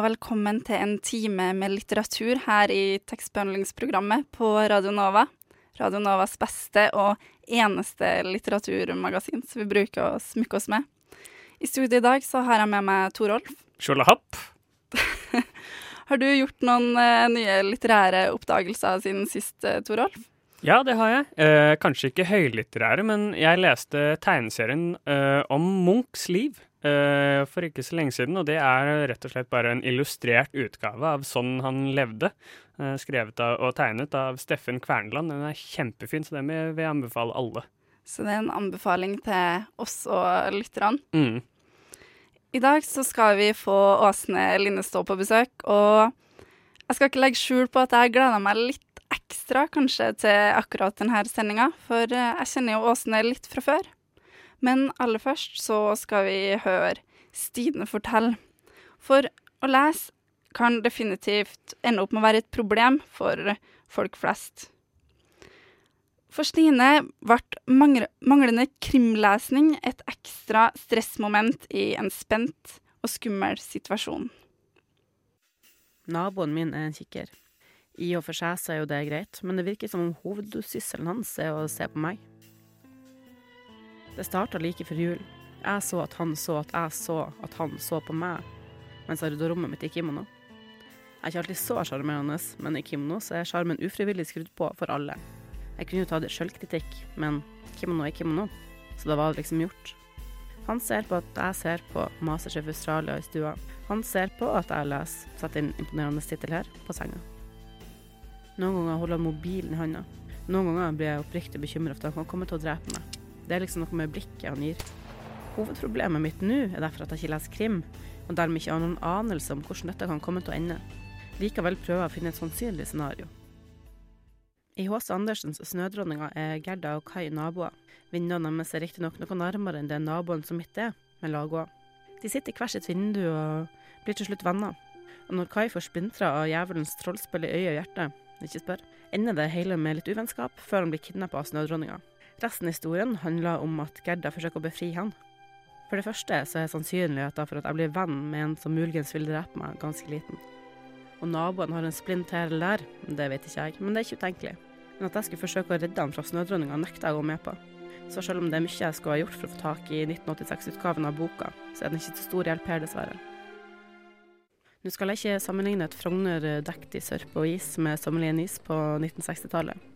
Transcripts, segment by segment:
Og velkommen til en time med litteratur her i tekstbehandlingsprogrammet på Radio Nova. Radio Novas beste og eneste litteraturmagasin som vi bruker å smykke oss med. I studio i dag så har jeg med meg Torolf. Skjolahapp. Har du gjort noen uh, nye litterære oppdagelser siden sist, eh, Torolf? Ja, det har jeg. Eh, kanskje ikke høylitterære, men jeg leste tegneserien eh, om Munchs liv eh, for ikke så lenge siden, og det er rett og slett bare en illustrert utgave av sånn han levde. uh, skrevet av, og tegnet av Steffen Kverneland. Den er kjempefin, så den vil jeg anbefale alle. Så det er en anbefaling til oss og lytterne. Mm. I dag så skal vi få Åsne Linnestå på besøk, og jeg skal ikke legge skjul på at jeg gleder meg litt ekstra kanskje til akkurat denne sendinga, for eh, jeg kjenner jo Åsne litt fra før. Men aller først så skal vi høre Stine fortelle. For å lese kan definitivt ende opp med å være et problem for folk flest. For Stine ble manglende krimlesning et ekstra stressmoment i en spent og skummel situasjon. Naboen min er en kikker. I og for seg så er jo det greit, men det virker som om hovedsysselen hans er å se på meg. Det starta like før jul. Jeg så at han så at jeg så at han så på meg, mens jeg rydda rommet mitt i kimono. Jeg er ikke alltid så sjarmerende, men i kimono så er sjarmen ufrivillig skrudd på for alle. Jeg kunne jo ta det sjølkritikk, men kimono er kimono, så da var det liksom gjort. Han ser på at jeg ser på Masterchef Australia i stua. Han ser på at jeg leser, setter inn imponerende tittel her, på senga. Noen ganger holder han mobilen i handa. Noen ganger blir jeg oppriktig bekymra for at han kan komme til å drepe meg. Det er liksom noe med blikket han gir. Hovedproblemet mitt nå er derfor at jeg ikke leser krim, og dermed ikke har noen anelse om hvordan dette kan komme til å ende. Likevel prøver jeg å finne et sannsynlig scenario. I H.C. Andersens 'Snødronninga' er Gerda og Kai naboer. Vinduene deres er riktignok noe nærmere enn det naboen som mitt er, men ladgård. De sitter i hvert sitt vindu og blir til slutt venner. Og når Kai får splintra av djevelens trollspill i øye og hjerte, ikke spør, ender det hele med litt uvennskap før han blir kidnappa av Snødronninga. Resten av historien handler om at Gerda forsøker å befri han. For det første så er sannsynligheten for at jeg blir venn med en som muligens vil drepe meg, ganske liten. Og naboen har en splint her eller der, det vet ikke jeg, men det er ikke utenkelig. Men at jeg skulle forsøke å redde han fra Snødronninga, nekter jeg å gå med på. Så selv om det er mye jeg skulle ha gjort for å få tak i 1986-utgaven av boka, så er den ikke til stor hjelp her, dessverre. Nå skal jeg ikke sammenligne et Frogner dekt i sørpe og is med sommerlige is på 1960-tallet.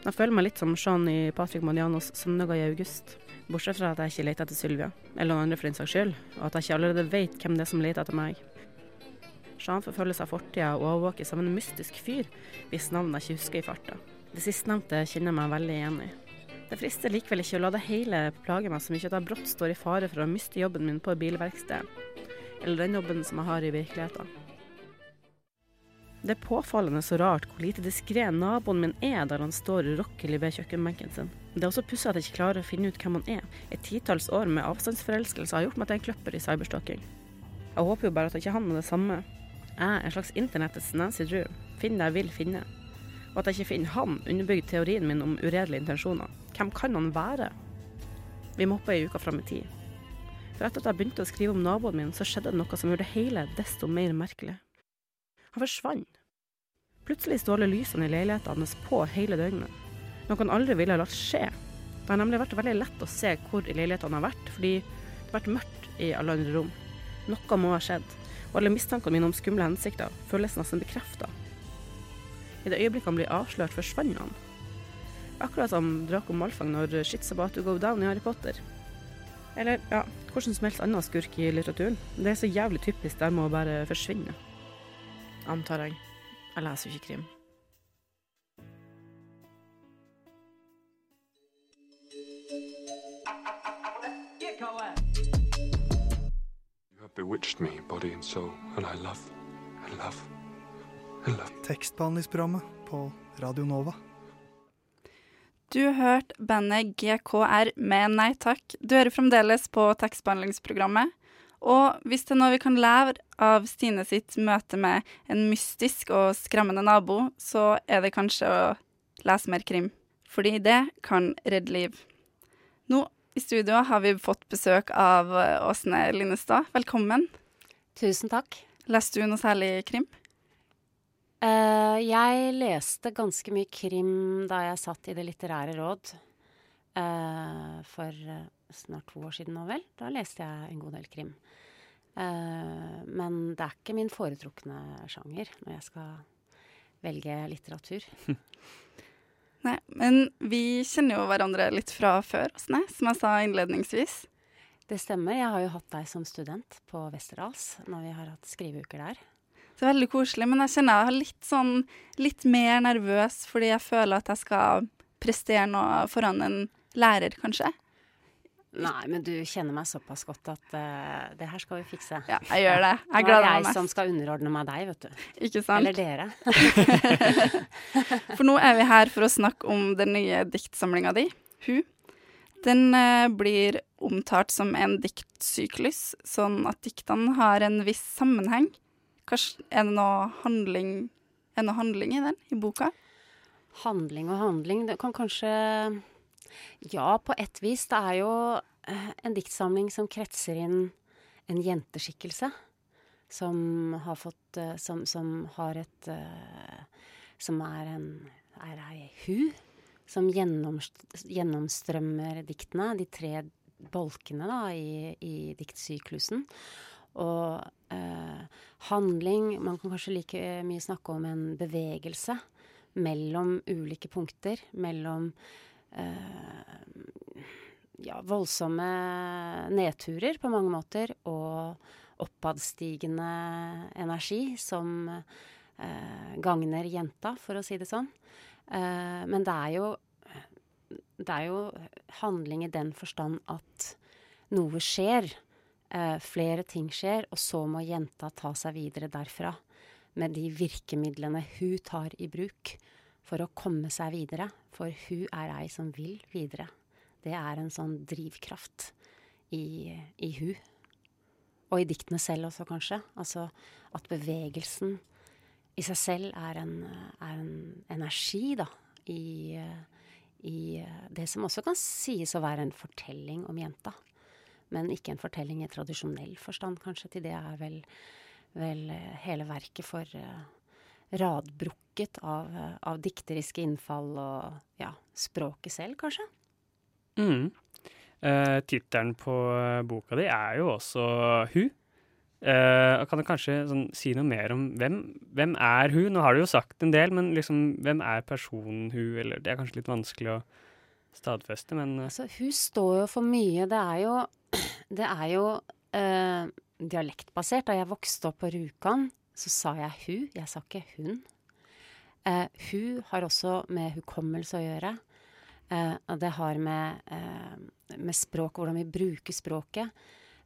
Jeg føler meg litt som Sean i Patrick Modianos 'Søndager i august'. Bortsett fra at jeg ikke leter etter Sylvia, eller noen andre for den saks skyld, og at jeg ikke allerede vet hvem det er som leter etter meg. Sean forfølges av fortida og overvåkes av en mystisk fyr hvis navn jeg ikke husker i farta. Det sistnevnte kjenner jeg meg veldig igjen i. Det frister likevel ikke å la det hele plage meg så mye at jeg brått står i fare for å miste jobben min på bilverkstedet, eller den jobben som jeg har i virkeligheten. Det er påfallende så rart hvor lite diskré naboen min er der han står urokkelig ved kjøkkenbenken sin. Det er også pussig at jeg ikke klarer å finne ut hvem han er. Et titalls år med avstandsforelskelse har gjort meg til en kløpper i cyberstalking. Jeg håper jo bare at ikke han er det samme. Jeg er en slags internettets Nancy Drew. Finn det jeg vil finne. Og at jeg ikke finner han, underbygger teorien min om uredelige intensjoner. Hvem kan han være? Vi må hoppe ei uke fram i tid. For etter at jeg begynte å skrive om naboen min, så skjedde det noe som gjorde det hele desto mer merkelig. Han forsvant. Plutselig står alle lysene i leiligheten hans på hele døgnet. Noe han aldri ville ha latt skje. Det har nemlig vært veldig lett å se hvor i leiligheten han har vært, fordi det har vært mørkt i alle andre rom. Noe må ha skjedd, og alle mistankene mine om skumle hensikter føles nesten bekrefta. I det øyeblikket han blir avslørt, forsvant han. Akkurat som Draco Malfang når shit's about to go down i Harry Potter. Eller ja, hvordan som helst annen skurk i litteraturen. Det er så jævlig typisk der med å bare forsvinne. Antar jeg. Jeg leser jo ikke krim. You have bewitched me, and soul, and I love love. I love. Tekstbehandlingsprogrammet på Radio Nova. Du hørte bandet GKR med Nei takk. Du hører fremdeles på tekstbehandlingsprogrammet. Og hvis det er noe vi kan lære av Stine sitt møte med en mystisk og skremmende nabo, så er det kanskje å lese mer krim. Fordi det kan redde liv. Nå i studio har vi fått besøk av Åsne Linnestad. Velkommen. Tusen takk. Leste du noe særlig krim? Uh, jeg leste ganske mye krim da jeg satt i Det litterære råd uh, for uh, snart to år siden nå, vel. Da leste jeg en god del krim. men det er ikke min foretrukne sjanger når jeg skal velge litteratur. Nei, men vi kjenner jo hverandre litt fra før, Åsne, som jeg sa innledningsvis. Det stemmer. Jeg har jo hatt deg som student på Westerdals når vi har hatt skriveuker der. Det er veldig koselig, men jeg kjenner jeg er litt sånn litt mer nervøs fordi jeg føler at jeg skal prestere noe foran en lærer, kanskje. Nei, men du kjenner meg såpass godt at uh, det her skal vi fikse. Ja, jeg gjør det. Jeg gleder meg. Det er jeg som skal underordne meg deg, vet du. Ikke sant? Eller dere. for nå er vi her for å snakke om den nye diktsamlinga di, Hu. Den uh, blir omtalt som en diktsyklus, sånn at diktene har en viss sammenheng. Kanskje, er det noe handling, er det noe handling i den, i boka? Handling og handling Det kan kanskje Ja, på et vis. Det er jo eh, en diktsamling som kretser inn en jenteskikkelse. Som har fått eh, Som, som har et eh, Som er en er ei hu. Som gjennomstrømmer diktene. De tre bolkene da, i, i diktsyklusen. Og eh, handling Man kan kanskje like mye snakke om en bevegelse mellom ulike punkter. Mellom ja, voldsomme nedturer på mange måter og oppadstigende energi som eh, gagner jenta, for å si det sånn. Eh, men det er jo det er jo handling i den forstand at noe skjer. Eh, flere ting skjer, og så må jenta ta seg videre derfra med de virkemidlene hun tar i bruk for å komme seg videre. For hun er ei som vil videre. Det er en sånn drivkraft i, i hun. Og i diktene selv også, kanskje. Altså at bevegelsen i seg selv er en, er en energi, da, i, i det som også kan sies å være en fortelling om jenta men ikke en fortelling i tradisjonell forstand, kanskje. Til det er vel, vel eh, hele verket for uh, radbrukket av, uh, av, dikteriske innfall og ja, språket selv, kanskje. Mm. Eh, Tittelen på boka di er jo også hun. Eh, kan du kanskje sånn, si noe mer om hvem, hvem er hun? Nå har du jo sagt en del, men liksom, hvem er personen hun? Eller det er kanskje litt vanskelig å stadfeste, men uh. altså, Hun står jo for mye. Det er jo det er jo eh, dialektbasert. Da jeg vokste opp på Rjukan, så sa jeg hun, jeg sa ikke hun. Eh, hu har også med hukommelse å gjøre. Eh, det har med, eh, med språk, hvordan vi bruker språket.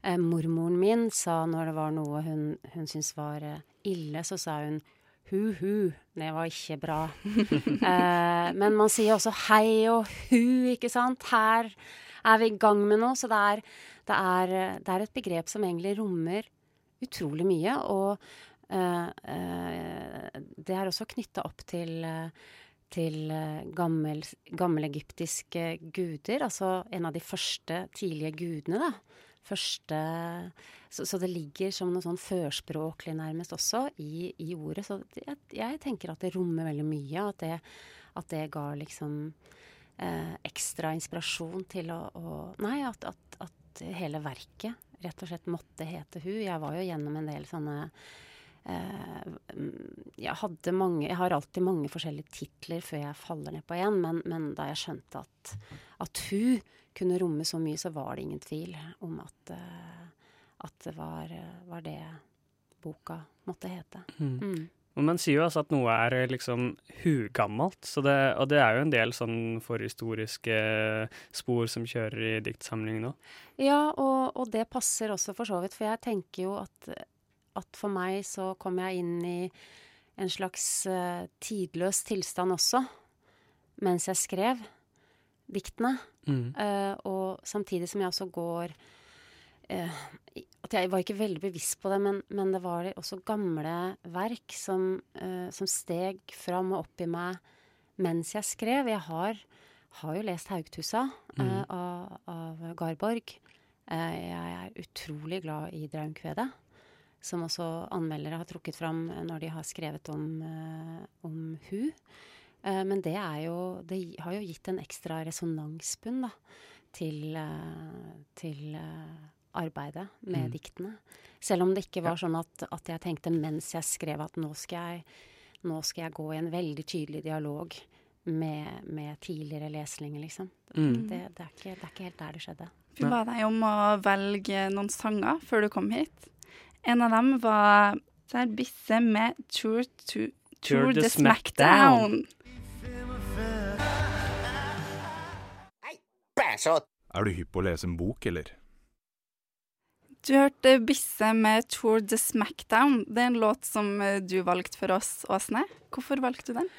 Eh, mormoren min sa når det var noe hun, hun syntes var eh, ille, så sa hun hu-hu. Det var ikke bra. men man sier også hei og hu, ikke sant. Her er vi i gang med noe. Så det er, det er, det er et begrep som egentlig rommer utrolig mye. Og det er også knytta opp til, til gammel, gammelegyptiske guder. Altså en av de første tidlige gudene, da. Første så, så, det ligger som noe sånn førspråklig nærmest også i, i ordet. Så jeg, jeg, tenker at det rommer veldig mye. At det, at det ga liksom eh, ekstra inspirasjon til å, å Nei, at, at, at, hele verket rett og slett måtte hete Hu. Jeg var jo gjennom en del sånne eh, jeg, hadde mange, jeg har alltid mange forskjellige titler før jeg faller ned på én, men, men, da jeg skjønte at, at Hu kunne romme så mye, så var det ingen tvil om at, uh, at det var, var, det boka måtte hete. Mm. Mm. Men man sier jo altså at noe er eh, liksom hugammelt, det, og det er jo en del sånn forhistoriske spor som kjører i diktsamlingen nå. Ja, og, og, det passer også for så vidt, for jeg tenker jo at, at for meg så kom jeg inn i en slags uh, tidløs tilstand også, mens jeg skrev diktene. Mm. Uh, og samtidig som jeg også går uh, At jeg var ikke veldig bevisst på det, men, men det var også gamle verk som, som steg fram og opp i meg mens jeg skrev. Jeg har, har jo lest 'Haugtussa' mm. av, av Garborg. jeg er utrolig glad i Draumkvedet som også anmeldere har trukket fram når de har skrevet om, uh, om hun. Uh, men det, jo, det har jo gitt en ekstra resonansbunn da, til, uh, til arbeidet med mm. diktene. Selv om det ikke var sånn at, at, jeg tenkte mens jeg skrev at nå skal jeg, nå skal jeg gå i en veldig tydelig dialog med, med tidligere lesninger, liksom. Mm. Det, det, er ikke, det, er ikke, helt der det skjedde. Vi ba deg om å velge noen sanger før du kom hit. En av dem var der Bisse med Tour, to, tour, the, the Smackdown. Er du hypp på å lese en bok, eller? Du hørte Bisse med Tour the Smackdown. Det er en låt som eh, du valgte for oss, Åsne. Hvorfor valgte du den?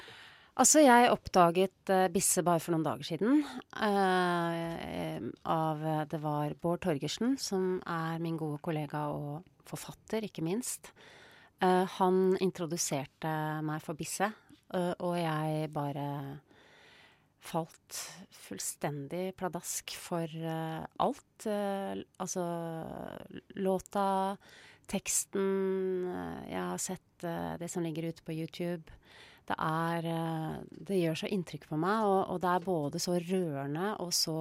Altså, jeg oppdaget uh, Bisse bare for noen dager siden. Uh, av Det var Bård Torgersen, som er min gode kollega og forfatter, ikke minst. Uh, han introduserte meg for Bisse, og jeg bare falt fullstendig pladask for alt. altså låta, teksten Jeg har sett det som ligger ute på YouTube det er eh, Det gjør så inntrykk på meg, og, og det er både så rørende og så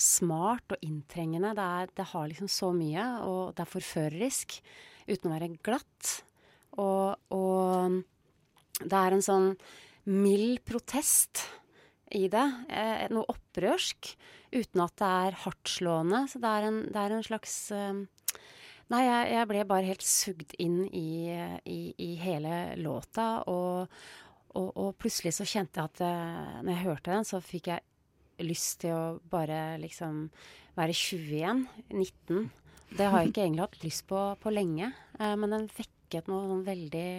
smart og inntrengende. Det, er, det, har liksom så mye, og det er forførerisk uten å være glatt. Og, og det er en sånn mild protest i det. Eh, noe opprørsk, uten at det er hardtslående. Så det er en, det er en slags eh, Nei, jeg, jeg, ble bare helt sugd inn i, i, i hele låta. Og, og, og, plutselig så kjente jeg at uh, når jeg hørte den, så fikk jeg lyst til å bare liksom være 20 igjen. 19. Det har jeg ikke egentlig hatt lyst på på lenge. Eh, men den vekket noen veldig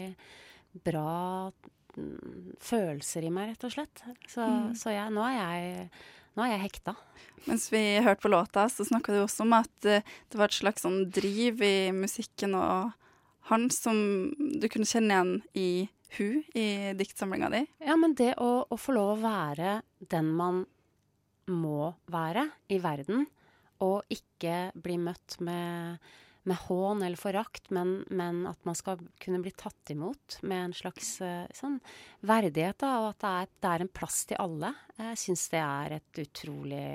bra mm, følelser i meg, rett og slett. Så, mm. så jeg, nå er jeg nå er jeg hekta. Mens vi hørte på låta, så snakka du også om at uh, det var et slags sånn driv i musikken og han som du kunne kjenne igjen i hun i diktsamlinga di. Ja, men det å, å få lov å være den man må være i verden, og ikke bli møtt med med hån eller forakt, men, men, at man skal kunne bli tatt imot med en slags uh, sånn verdighet. Da, og at det er, det er, en plass til alle. Jeg syns det er et utrolig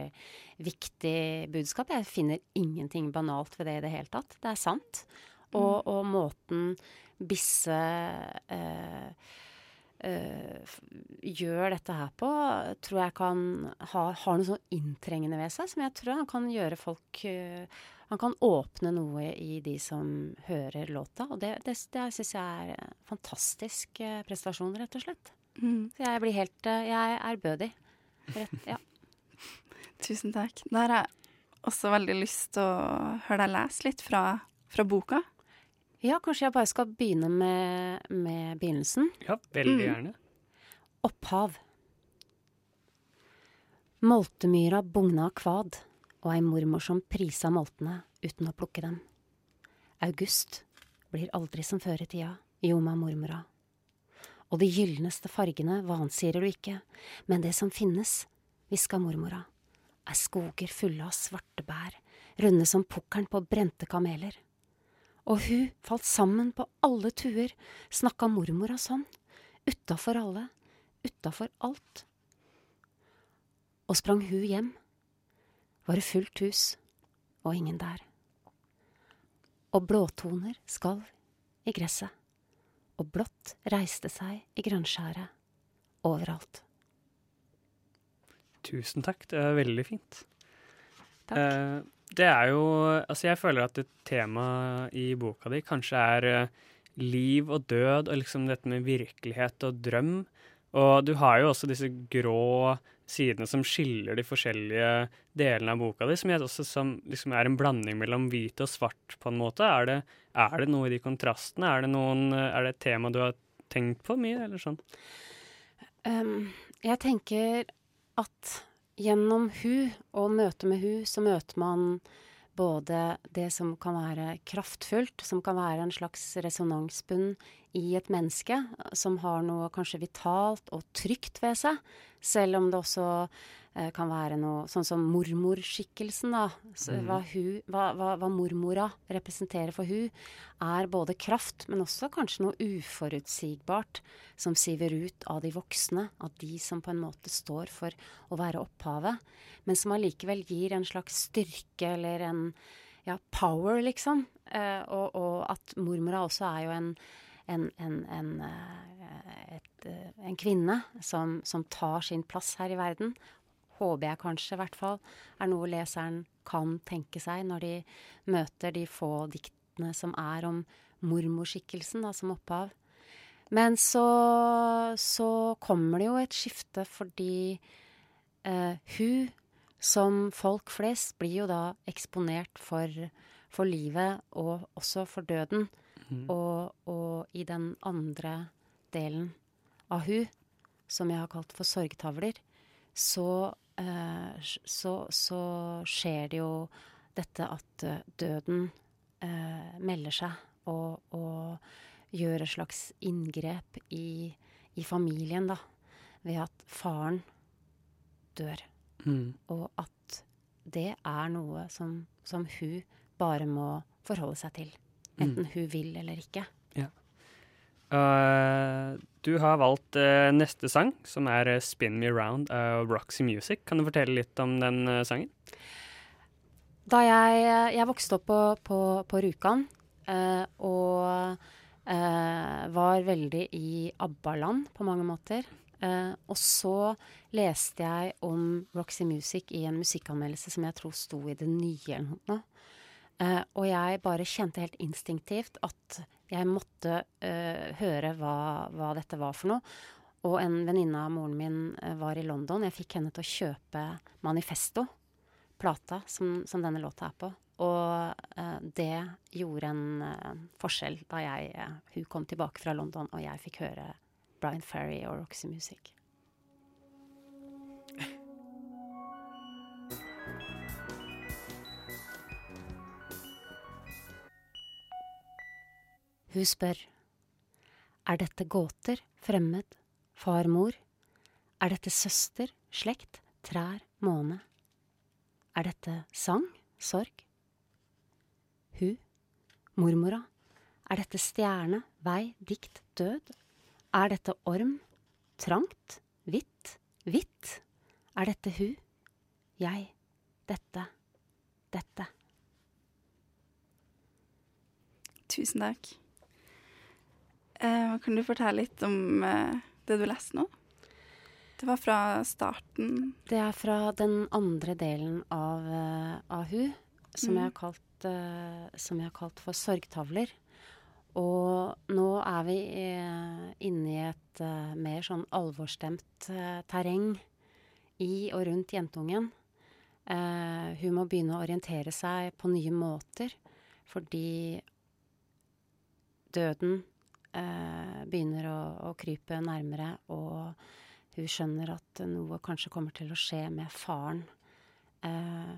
viktig budskap. Jeg finner ingenting banalt ved det i det hele tatt. Det er sant. Og, mm. og måten Bisse uh, gjør dette her på, tror jeg kan ha, har noe sånn inntrengende ved seg, som jeg tror han kan gjøre folk uh, han kan åpne noe i de som hører låta. Og det, det, det syns jeg er fantastisk eh, prestasjon, rett og slett. Mm. Så jeg blir helt eh, Jeg er ærbødig. Ja. Tusen takk. Da har jeg også veldig lyst til å høre deg lese litt fra, fra boka. Ja, kanskje jeg bare skal begynne med, med begynnelsen. Ja, veldig mm. gjerne. Opphav. Moltemyra bugna kvad og ei mormor som prisa moltene uten å plukke dem. August blir aldri som før i tida, jo meg mormora. Og de gylneste fargene vansirer du ikke, men det som finnes, hviska mormora, er skoger fulle av svarte bær, runde som pukkelen på brente kameler. Og hun falt sammen på alle tuer, snakka mormora sånn, utafor alle, utafor alt. Og sprang hun hjem var det fullt hus og ingen der. Og blåtoner skalv i gresset, og blått reiste seg i grønnskjæret overalt. Tusen takk, det er veldig fint. Takk. Eh, det er jo Altså, jeg føler at et tema i boka di kanskje er eh, liv og død, og liksom dette med virkelighet og drøm. Og du har jo også disse grå sidene som skiller de forskjellige delene av boka di, som, også, som liksom er en blanding mellom hvit og svart, på en måte. Er det, er det noe i de kontrastene? Er det, noen, er det et tema du har tenkt på mye, eller sånn? Um, jeg tenker at gjennom hun og møtet med hun, så møter man både det som kan være kraftfullt, som kan være en slags resonansbunn i et menneske, som har noe kanskje vitalt og trygt ved seg, selv om det også kan være noe sånn som mormorskikkelsen, da. Så, mm. hva, hun, hva, hva, hva, mormora representerer for hun, er både kraft, men også kanskje noe uforutsigbart som siver ut av de voksne, av de som på en måte står for å være opphavet, men som allikevel gir en slags styrke eller en ja, power, liksom. Eh, og, og at mormora også er jo en en, en, en, eh, et, eh, en kvinne som, som, tar sin plass her i verden. Håper jeg kanskje, i hvert fall, er noe leseren kan tenke seg når de møter de få diktene som er om mormorskikkelsen da, som opphav. Men så, så, kommer det jo et skifte fordi eh, hun, som folk flest, blir jo da eksponert for, for livet og også for døden. Mm. Og, og, i den andre delen av hun, som jeg har kalt for sorgtavler, så, så, så skjer det jo dette at uh, døden eh, melder seg og, og gjør et slags inngrep i, i, familien, da. Ved at faren dør. Mm. Og at det er noe som, som hun bare må forholde seg til. Enten mm. hun vil eller ikke. Uh, du har valgt uh, neste sang, som er uh, 'Spin Me Round' av Roxy Music. Kan du fortelle litt om den sangen? Da jeg, jeg vokste opp på, på, på Rjukan og var veldig i ABBA-land på mange måter. og så leste jeg om Roxy Music i en musikkanmeldelse som jeg tror sto i Det Nye eller noe. Uh, og jeg bare kjente helt instinktivt at jeg måtte uh, høre hva, hva, dette var for noe. Og en venninne av moren min uh, var i London. Jeg fikk henne til å kjøpe Manifesto, plata som, som denne låta er på. Og det gjorde en forskjell da jeg, hun kom tilbake fra London og jeg fikk høre Brian Ferry og Roxy Music. Hun spør. Er dette gåter, fremmed, far, mor? Er dette søster, slekt, trær, måne? Er dette sang, sorg? Hun, mormora, er dette stjerne, vei, dikt, død? Er dette orm, trangt, hvitt, hvitt? Er dette hun, jeg, dette, dette? Tusen takk. Eh, kan du fortelle litt om eh, det du leste nå? Det var fra starten? Det er fra den andre delen av, uh, AHU, som, mm. jeg kalt, uh, som, jeg har kalt, for sorgtavler. Og nå er vi uh, inne i et mer sånn alvorstemt terreng i og rundt jentungen. hun må begynne å orientere seg på nye måter fordi døden eh, begynner å, å, krype nærmere, og hun skjønner at noe kanskje kommer til å skje med faren. Eh,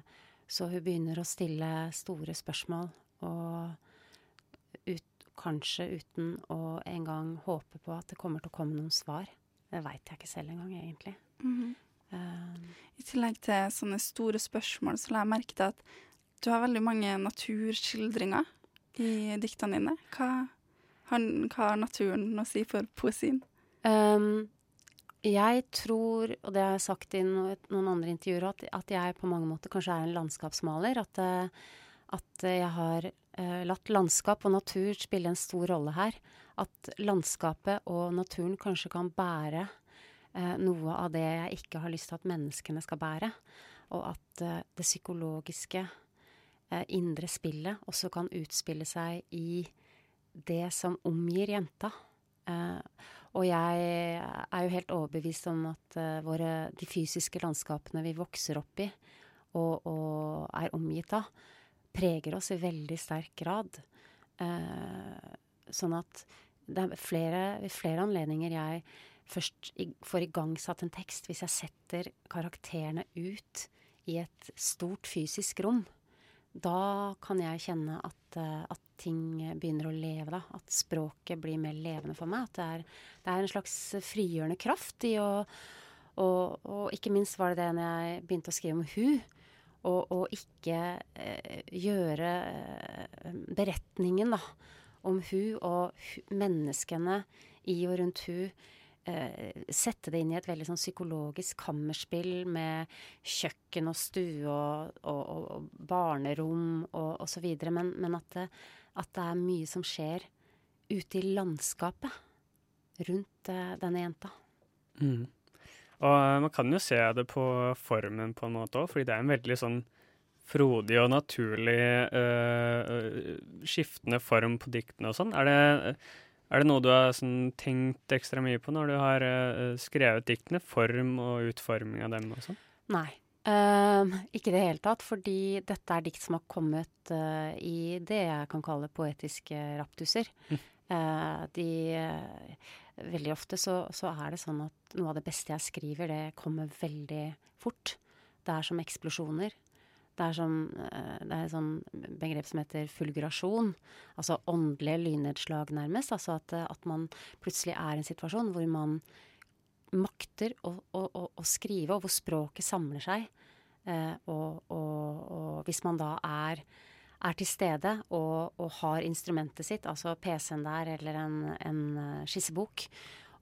så hun begynner å stille store spørsmål, og ut, kanskje uten å engang håpe på at det kommer til å komme noen svar. Det veit jeg ikke selv engang, egentlig. Mm -hmm. uh, I tillegg til sånne store spørsmål, så la jeg merke til at du har veldig mange naturskildringer i diktene dine. Hva han, hva har naturen å si for poesien? Um, jeg tror, og det har jeg sagt i noen andre intervjuer, at, at, jeg på mange måter kanskje er en landskapsmaler. At, eh, at jeg har uh, latt landskap og natur spille en stor rolle her. At landskapet og naturen kanskje kan bære uh, noe av det jeg ikke har lyst til at menneskene skal bære. Og at uh, det psykologiske, indre spillet også kan utspille seg i det som omgir jenta. Eh, Og jeg er jo helt overbevist om at uh, våre, de fysiske landskapene vi vokser opp i og, og er omgitt av, preger oss i veldig sterk grad. Uh, sånn at det er flere, flere anledninger jeg først i, får igangsatt en tekst hvis jeg setter karakterene ut i et stort fysisk rom. Da kan jeg kjenne at, uh, at ting begynner å leve, da. At språket blir mer levende for meg. At det er, det er en slags frigjørende kraft i å og, og, ikke minst var det det når jeg begynte å skrive om hun. Og, ikke eh, gjøre eh, beretningen da, om hun og menneskene i og rundt hun eh, sette det inn i et veldig sånn psykologisk kammerspill med kjøkken og stue og, og, og barnerom og osv. Men, men at, det, at det er mye som skjer ute i landskapet rundt eh, denne jenta. Mm. Og eh, man kan jo se det på formen på en måte òg, fordi det er en veldig sånn frodig og naturlig uh, skiftende form på diktene og sånn. Er det er det noe du har sånn, tenkt ekstra mye på når du har uh, skrevet diktene? Form og utforming av dem og sånn? Nei. Uh, ikke i det hele tatt, fordi dette er dikt som har kommet uh, i det jeg kan kalle poetiske raptuser. Mm. de Veldig ofte så, så, er det sånn at noe av det beste jeg skriver, det kommer veldig fort. Det er som eksplosjoner. Det er, som, eh, det er et sånn begrep som heter fulgurasjon. Altså åndelige lynnedslag, nærmest. Altså at, eh, at, man plutselig er i en situasjon hvor man makter å, å, å, å skrive, og hvor språket samler seg. Eh, og, og, og, hvis man da er, er til stede og, har instrumentet sitt, altså PC-en der eller en, en skissebok,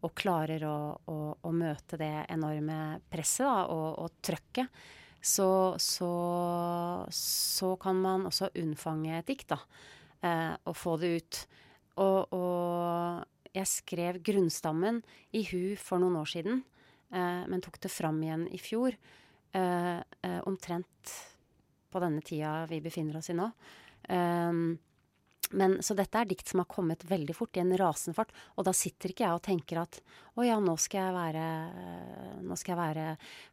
og klarer å, møte det enorme presset da, og, og trøkket, så, så, så, kan man også unnfange et dikt, da. Eh, og få det ut. Og, og, jeg skrev grunnstammen i hu for noen år siden, eh, men tok det fram igjen i fjor. Eh, eh omtrent på denne tida vi befinner oss i nå. Um, men, så dette er dikt som har kommet veldig fort, i en rasende fart. Og da sitter ikke jeg og tenker at å ja, nå skal jeg være, nå skal jeg være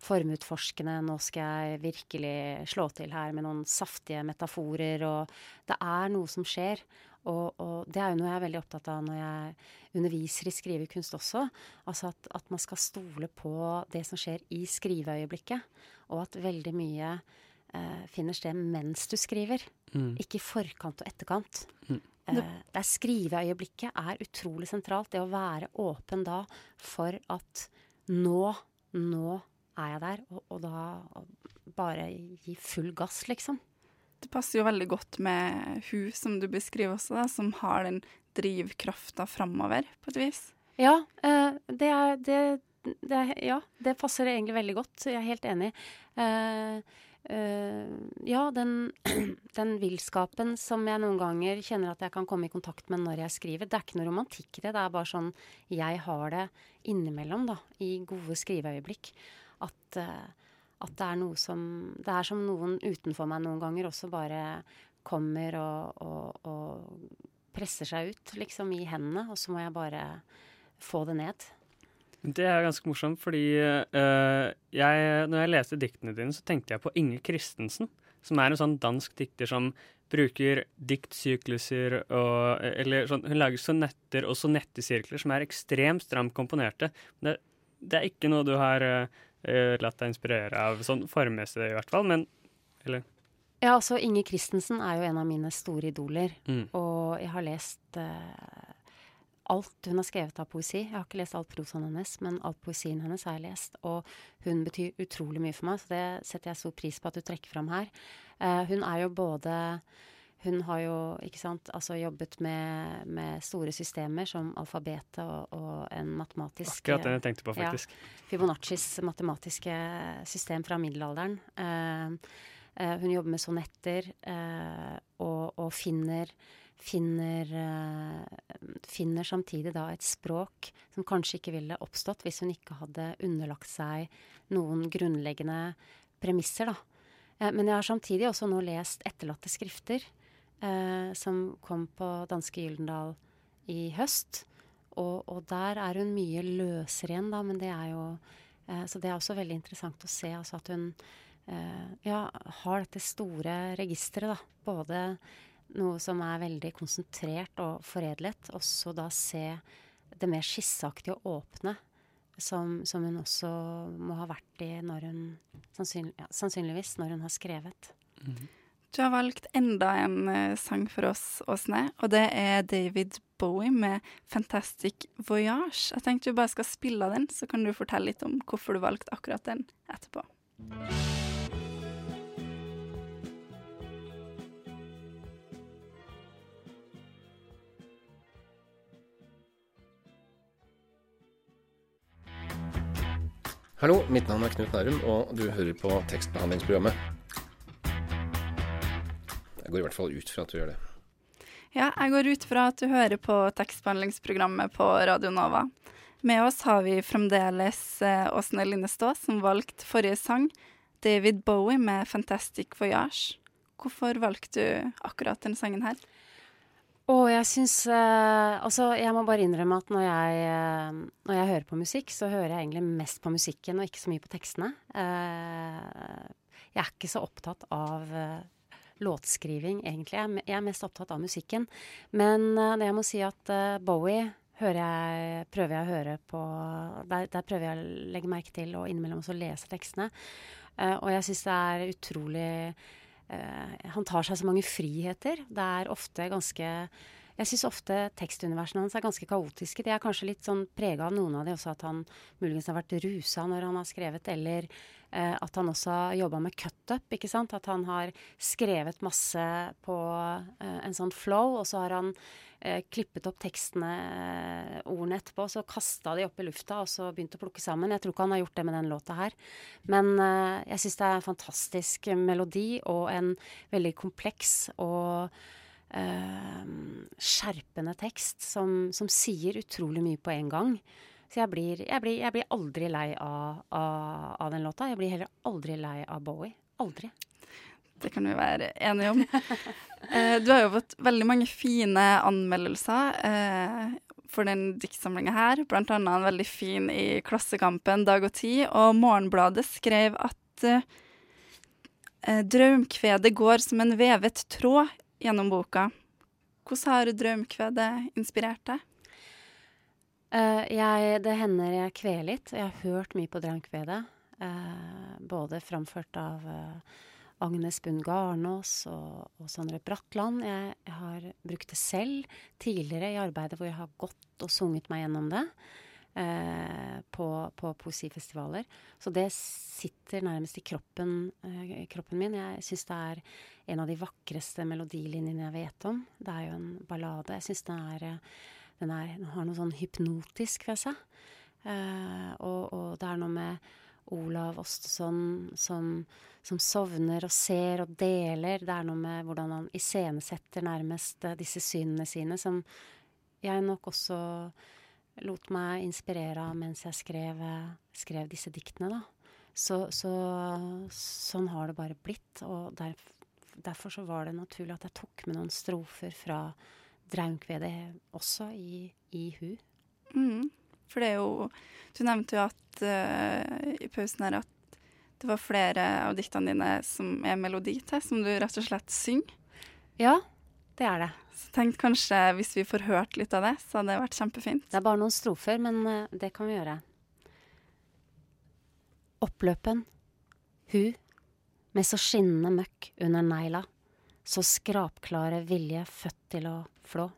formutforskende, nå skal jeg virkelig slå til her med noen saftige metaforer. Og det er noe som skjer. Og, og det er jo noe jeg er veldig opptatt av når jeg underviser i skrivekunst også. Altså at, at man skal stole på det som skjer i skriveøyeblikket. Og at veldig mye eh, finner sted mens du skriver. Mm. Ikke i forkant og etterkant. Mm. Eh, der skriveøyeblikket er utrolig sentralt. Det å være åpen da for at nå, nå er jeg der. Og, og da bare gi full gass, liksom. Det passer jo veldig godt med hun som du beskriver også, da, som har den drivkrafta framover, på et vis. Ja, eh, det er det, det, ja, det passer egentlig veldig godt. Jeg er helt enig. Eh, Uh, ja, den, den villskapen som jeg noen ganger kjenner at jeg kan komme i kontakt med når jeg skriver. Det er ikke noe romantikk i det. Det er bare sånn jeg har det innimellom, da. I gode skriveøyeblikk. At, uh, at det er noe som Det er som noen utenfor meg noen ganger også bare kommer og, og, og presser seg ut, liksom, i hendene. Og så må jeg bare få det ned. Det er ganske morsomt, fordi uh, jeg, når jeg leste diktene dine, så tenkte jeg på Inge Christensen, som er en sånn dansk dikter som bruker diktsykluser og Eller sånn, hun lager sonetter og sonettesirkler som er ekstremt stramt komponerte. Det, det er ikke noe du har uh, latt deg inspirere av, sånn formmessig i hvert fall, men Eller? Ja, altså Inge Christensen er jo en av mine store idoler, mm. og jeg har lest uh, alt hun har skrevet av poesi. Jeg har ikke lest alt prosaen hennes, men alt poesien hennes har jeg lest. Og hun betyr utrolig mye for meg, så det setter jeg stor pris på at du trekker fram her. Uh, hun er jo både hun har jo ikke sant, altså jobbet med, med store systemer som alfabetet og, og, en matematisk Akkurat den jeg tenkte på, faktisk. Ja, Fibonaccis matematiske system fra middelalderen. Uh, uh, hun jobber med sonetter og, og finner finner, eh, finner samtidig da et språk som kanskje ikke ville oppstått hvis hun ikke hadde underlagt seg noen grunnleggende premisser, da. Eh, men jeg har samtidig også nå lest etterlatte skrifter, eh, som kom på danske Gyldendal i høst. Og, og der er hun mye løsere igjen, da, men det er jo eh, Så det er også veldig interessant å se altså at hun eh, ja, har dette store registeret, da. Både noe som er veldig konsentrert og foredlet, og så da se det mer skisseaktige og åpne. Som, som, hun også må ha vært i når hun sannsynlig, ja, Sannsynligvis når hun har skrevet. Mm. Du har valgt enda en uh, sang for oss, Åsne, og det er David Bowie med 'Fantastic Voyage'. Jeg tenkte vi bare skal spille den, så kan du fortelle litt om hvorfor du valgte akkurat den etterpå. Hallo, mitt navn er Knut Nærum, og du hører på tekstbehandlingsprogrammet. Jeg går i hvert fall ut fra at du gjør det. Ja, jeg går ut fra at du hører på tekstbehandlingsprogrammet på Radio Nova. Med oss har vi fremdeles eh, Åsne Linnestå, som valgte forrige sang, David Bowie med 'Fantastic Voyage'. Hvorfor valgte du akkurat denne sangen her? Og jeg syns eh, Altså, jeg må bare innrømme at når jeg, eh, når jeg, hører på musikk, så hører jeg egentlig mest på musikken og ikke så mye på tekstene. Eh, jeg er ikke så opptatt av låtskriving, egentlig. Jeg, jeg, er mest opptatt av musikken. Men jeg må si at Bowie jeg, prøver jeg å høre på der, der, prøver jeg å legge merke til og innimellom også lese tekstene. og jeg syns det er utrolig han tar seg så mange friheter. Det er ofte ganske jeg syns ofte tekstuniversene hans er ganske kaotiske. De er kanskje litt sånn prega av noen av de også, at han muligens har vært rusa når han har skrevet, eller eh, at han også har jobba med cut-up, ikke. At han har skrevet masse på eh, en sånn flow, og så har han eh, klippet opp tekstene, eh, ordene etterpå, så kasta de opp i lufta og så begynte å plukke sammen. Jeg tror ikke han har gjort det med den låta her. Men eh, jeg syns det er en fantastisk melodi og en veldig kompleks og eh, skjerpende tekst som, som, sier utrolig mye på en gang. Så jeg blir, jeg blir, jeg blir aldri lei av, av, av den låta. Jeg blir heller aldri lei av Bowie. Aldri. Det kan vi være enige om. Eh, du har jo fått veldig mange fine anmeldelser eh, for den diktsamlinga her. Blant annet en veldig fin i Klassekampen Dag og Tid. Og Morgenbladet skrev at eh, draumkvedet går som en vevet tråd gjennom boka. Hvordan har draumkvedet inspirert deg? Uh, jeg, det hender jeg kveler litt. Jeg har hørt mye på Drankvedet. Uh, både framført av uh, Agnes Bund Garnås og, og Sondre Bratland. Jeg, jeg, har brukt det selv tidligere i arbeidet hvor jeg har gått og sunget meg gjennom det. Eh, på, på, poesifestivaler. Så det sitter nærmest i kroppen, eh, kroppen min. Jeg syns det er en av de vakreste melodilinjene jeg vet om. Det er jo en ballade. Jeg syns den, eh, den, den, har noe sånn hypnotisk ved seg. Eh, og, og det er noe med Olav Osteson som, som, sovner og ser og deler. Det er noe med hvordan han iscenesetter nærmest eh, disse synene sine, som jeg nok også lot meg inspirere av mens jeg skrev, eh, skrev disse diktene, da. Så, så, sånn har det bare blitt. Og der, derfor så var det naturlig at jeg tok med noen strofer fra Draumkvedet også i, i Hu. Mm. For det er jo Du nevnte jo at uh, i pausen her at det var flere av diktene dine som er melodi til, som du rett og slett synger. Ja, det er det. Så tenk kanskje hvis vi får hørt litt av det, så hadde det vært kjempefint. Det er bare noen strofer, men uh, det kan vi gjøre. Oppløpen, hu, med så skinnende møkk under negla, så skrapklare vilje født til å flå.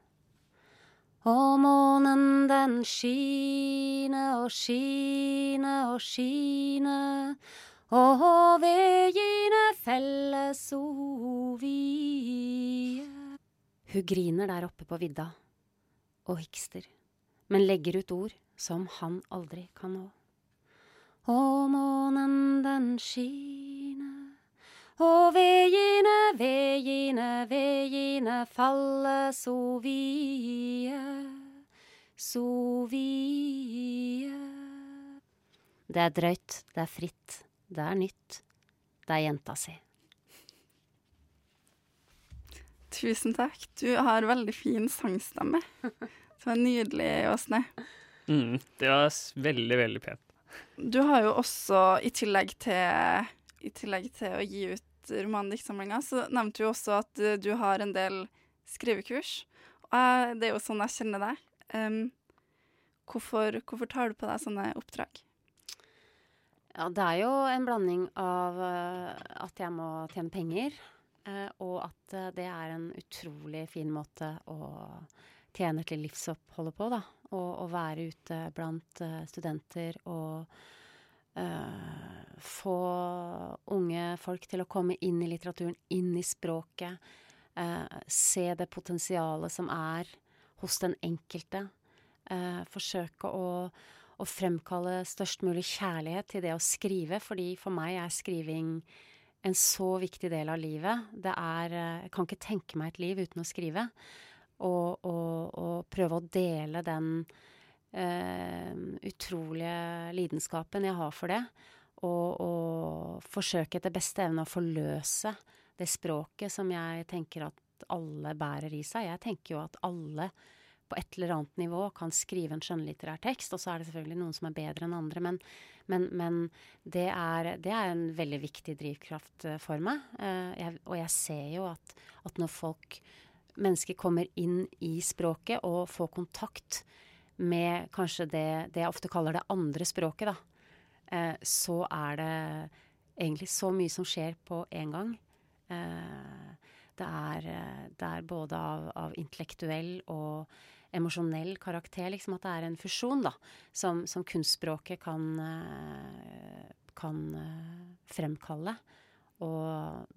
Og månen den skine og skine og skine, og vegine felles so vie. Hun griner der oppe på vidda og hikster, men legger ut ord som han aldri kan nå. Og månen den skine, og veiene, veiene, veiene falle så vie, så vie. Det er drøyt, det er fritt, det er nytt, det er jenta si. Tusen takk. Du har veldig fin sangstemme. Det var nydelig, Åsne. Mm, det var veldig, veldig pent. Du har jo også, i tillegg til, i tillegg til å gi ut romandiktsamlinger, så nevnte du også at du har en del skrivekurs. Og det er jo sånn jeg kjenner deg. Um, hvorfor, hvorfor, tar du på deg sånne oppdrag? Ja, det er jo en blanding av uh, at jeg må tjene penger, uh, og at det er en utrolig fin måte å tjene til livsoppholdet på, da. Og, og være ute blant studenter og få unge folk til å komme inn i litteraturen, inn i språket Uh, se det potensialet som er hos den enkelte. Uh, forsøke å, å, fremkalle størst mulig kjærlighet til det å skrive, fordi for meg er skriving en så viktig del av livet. Det er Jeg kan ikke tenke meg et liv uten å skrive. Og, og, og prøve å dele den utrolige lidenskapen jeg har for det. Og, og forsøke etter beste evne å forløse det språket som jeg tenker at alle bærer i seg. Jeg tenker jo at alle på et eller annet nivå kan skrive en skjønnlitterær tekst, og så er det selvfølgelig noen som er bedre enn andre, men, men, men det, er, det, er, en veldig viktig drivkraft eh, for meg. Uh, jeg, og jeg ser jo at, at, når folk, mennesker kommer inn i språket og får kontakt med kanskje det, det jeg ofte kaller det andre språket, da, eh, så er det egentlig så mye som skjer på en gang. Eh, det er, eh, det er både av, av, intellektuell og emosjonell karakter, liksom at det er en fusjon, da, som, som kunstspråket kan, eh, kan fremkalle. Og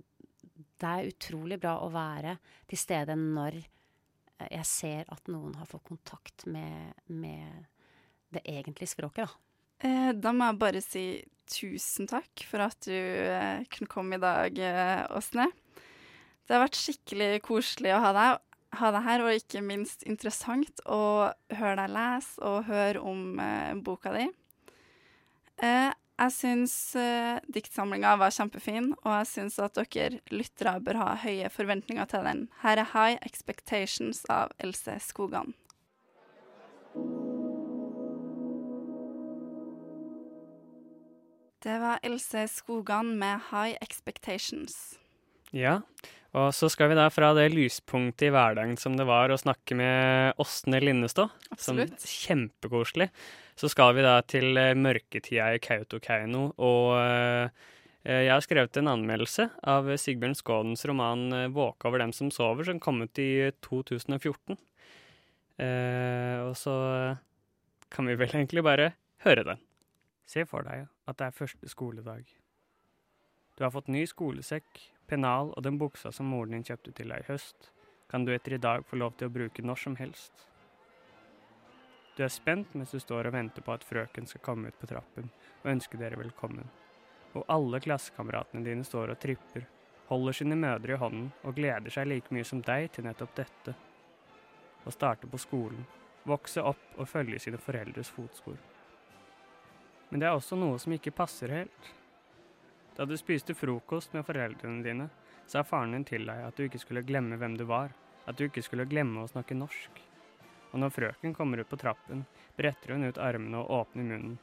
det er utrolig bra å være til stede når jeg ser at noen har fått kontakt med, med det egentlige språket, da. Eh, da må jeg bare si tusen takk for at du eh, kunne komme i dag, eh, Åsne. Det har vært skikkelig koselig å ha deg, ha deg, her, og ikke minst interessant å høre deg lese og høre om eh, boka di. Eh, jeg syns uh, diktsamlinga var kjempefin, og jeg syns at dere lyttere bør ha høye forventninger til den. Her er High Expectations av Else Skogan. Det var Else Skogan med 'High Expectations'. Ja, og så skal vi da fra det lyspunktet i hverdagen som det var å snakke med Åsne Linnestad, Absolutt. som kjempekoselig, så skal vi da til eh, mørketida i Kautokeino. Og uh, jeg har skrevet en anmeldelse av Sigbjørn Skådens roman uh, 'Våke over dem som sover', som kom ut i 2014. Uh, og så kan vi vel egentlig bare høre den. Se for deg at det er første skoledag. Du har fått ny skolesekk, pennal og den buksa som moren din kjøpte til deg i høst, kan du etter i dag få lov til å bruke når som helst. Du er spent mens du står og venter på at frøken skal komme ut på trappen og ønske dere velkommen. Og alle klassekameratene dine står og tripper, holder sine mødre i hånden og gleder seg like mye som deg til nettopp dette. Å starte på skolen, vokse opp og følge sine foreldres fotspor. Men det er også noe som ikke passer helt. Da du spiste frokost med foreldrene dine, sa faren din til deg at du ikke skulle glemme hvem du var, at du ikke skulle glemme å snakke norsk. Og når frøken kommer ut på trappen, bretter hun ut armene og åpner munnen,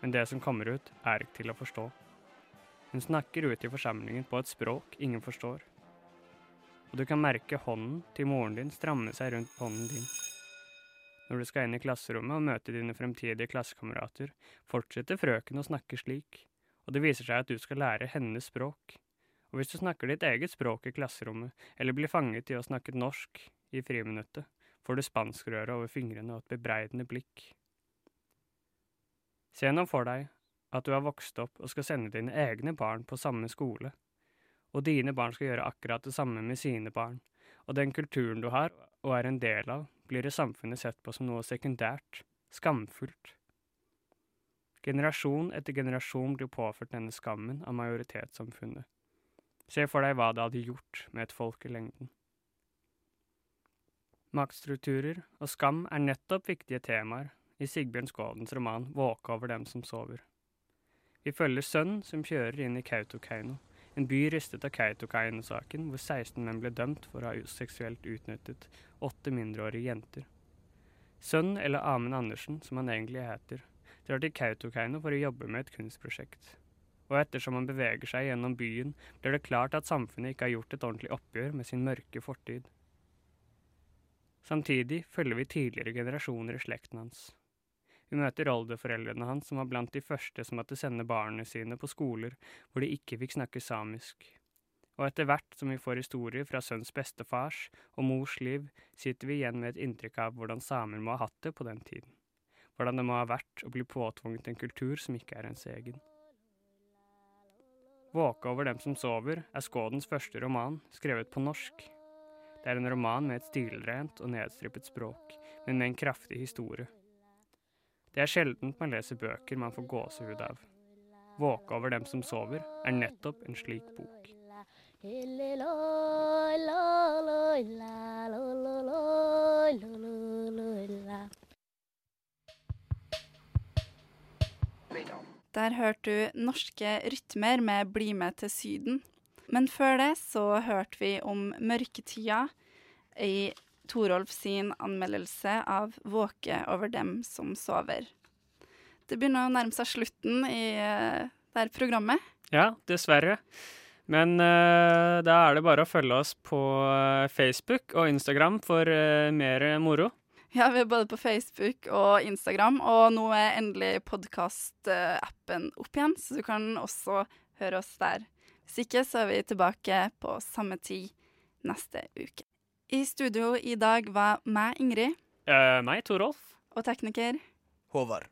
men det som kommer ut, er ikke til å forstå. Hun snakker ut i forsamlingen på et språk ingen forstår. Og du kan merke hånden til moren din stramme seg rundt hånden din. Når du skal inn i klasserommet og møte dine fremtidige klassekamerater, fortsetter frøken å snakke slik, og det viser seg at du skal lære hennes språk. Og hvis du snakker ditt eget språk i klasserommet, eller blir fanget i å snakke norsk i friminuttet, får du spanskrøret over fingrene og et bebreidende blikk. Se nå for deg at du har vokst opp og skal sende dine egne barn på samme skole, og dine barn skal gjøre akkurat det samme med sine barn, og den kulturen du har og er en del av, blir i samfunnet sett på som noe sekundært, skamfullt. Generasjon etter generasjon blir påført denne skammen av majoritetssamfunnet. Se for deg hva det hadde gjort med et folk i lengden. Maktstrukturer og skam er nettopp viktige temaer i Sigbjørn Skådens roman 'Våke over dem som sover'. Vi følger sønnen som kjører inn i Kautokeino, en by ristet av Kautokeino-saken, hvor 16 menn ble dømt for å ha seksuelt utnyttet åtte mindreårige jenter. Sønn, eller Amund Andersen, som han egentlig heter, drar til Kautokeino for å jobbe med et kunstprosjekt. Og ettersom han beveger seg gjennom byen, blir det klart at samfunnet ikke har gjort et ordentlig oppgjør med sin mørke fortid. Samtidig følger vi tidligere generasjoner i slekten hans. Vi møter oldeforeldrene hans, som var blant de første som måtte sende barna sine på skoler hvor de ikke fikk snakke samisk. Og etter hvert som vi får historier fra sønns bestefars og mors liv, sitter vi igjen med et inntrykk av hvordan samer må ha hatt det på den tiden. Hvordan det må ha vært å bli påtvunget en kultur som ikke er ens egen. Våke over dem som sover er Skådens første roman, skrevet på norsk. Det er en roman med et stilrent og nedstrippet språk, men med en kraftig historie. Det er sjeldent man leser bøker man får gåsehud av. Våke over dem som sover er nettopp en slik bok. Der hørte du norske rytmer med Bli med til Syden. Men før det så hørte vi om mørketida i Torolf sin anmeldelse av 'Våke over dem som sover'. Det begynner å nærme seg slutten i uh, det her programmet. Ja, dessverre. Men uh, da er det bare å følge oss på uh, Facebook og Instagram for uh, mer moro. Ja, vi er både på Facebook og Instagram, og nå er endelig podkastappen opp igjen, så du kan også høre oss der. Hvis ikke så er vi tilbake på samme tid neste uke. I studio i dag var meg, Ingrid. Uh, meg, Torolf. Og tekniker. Håvard.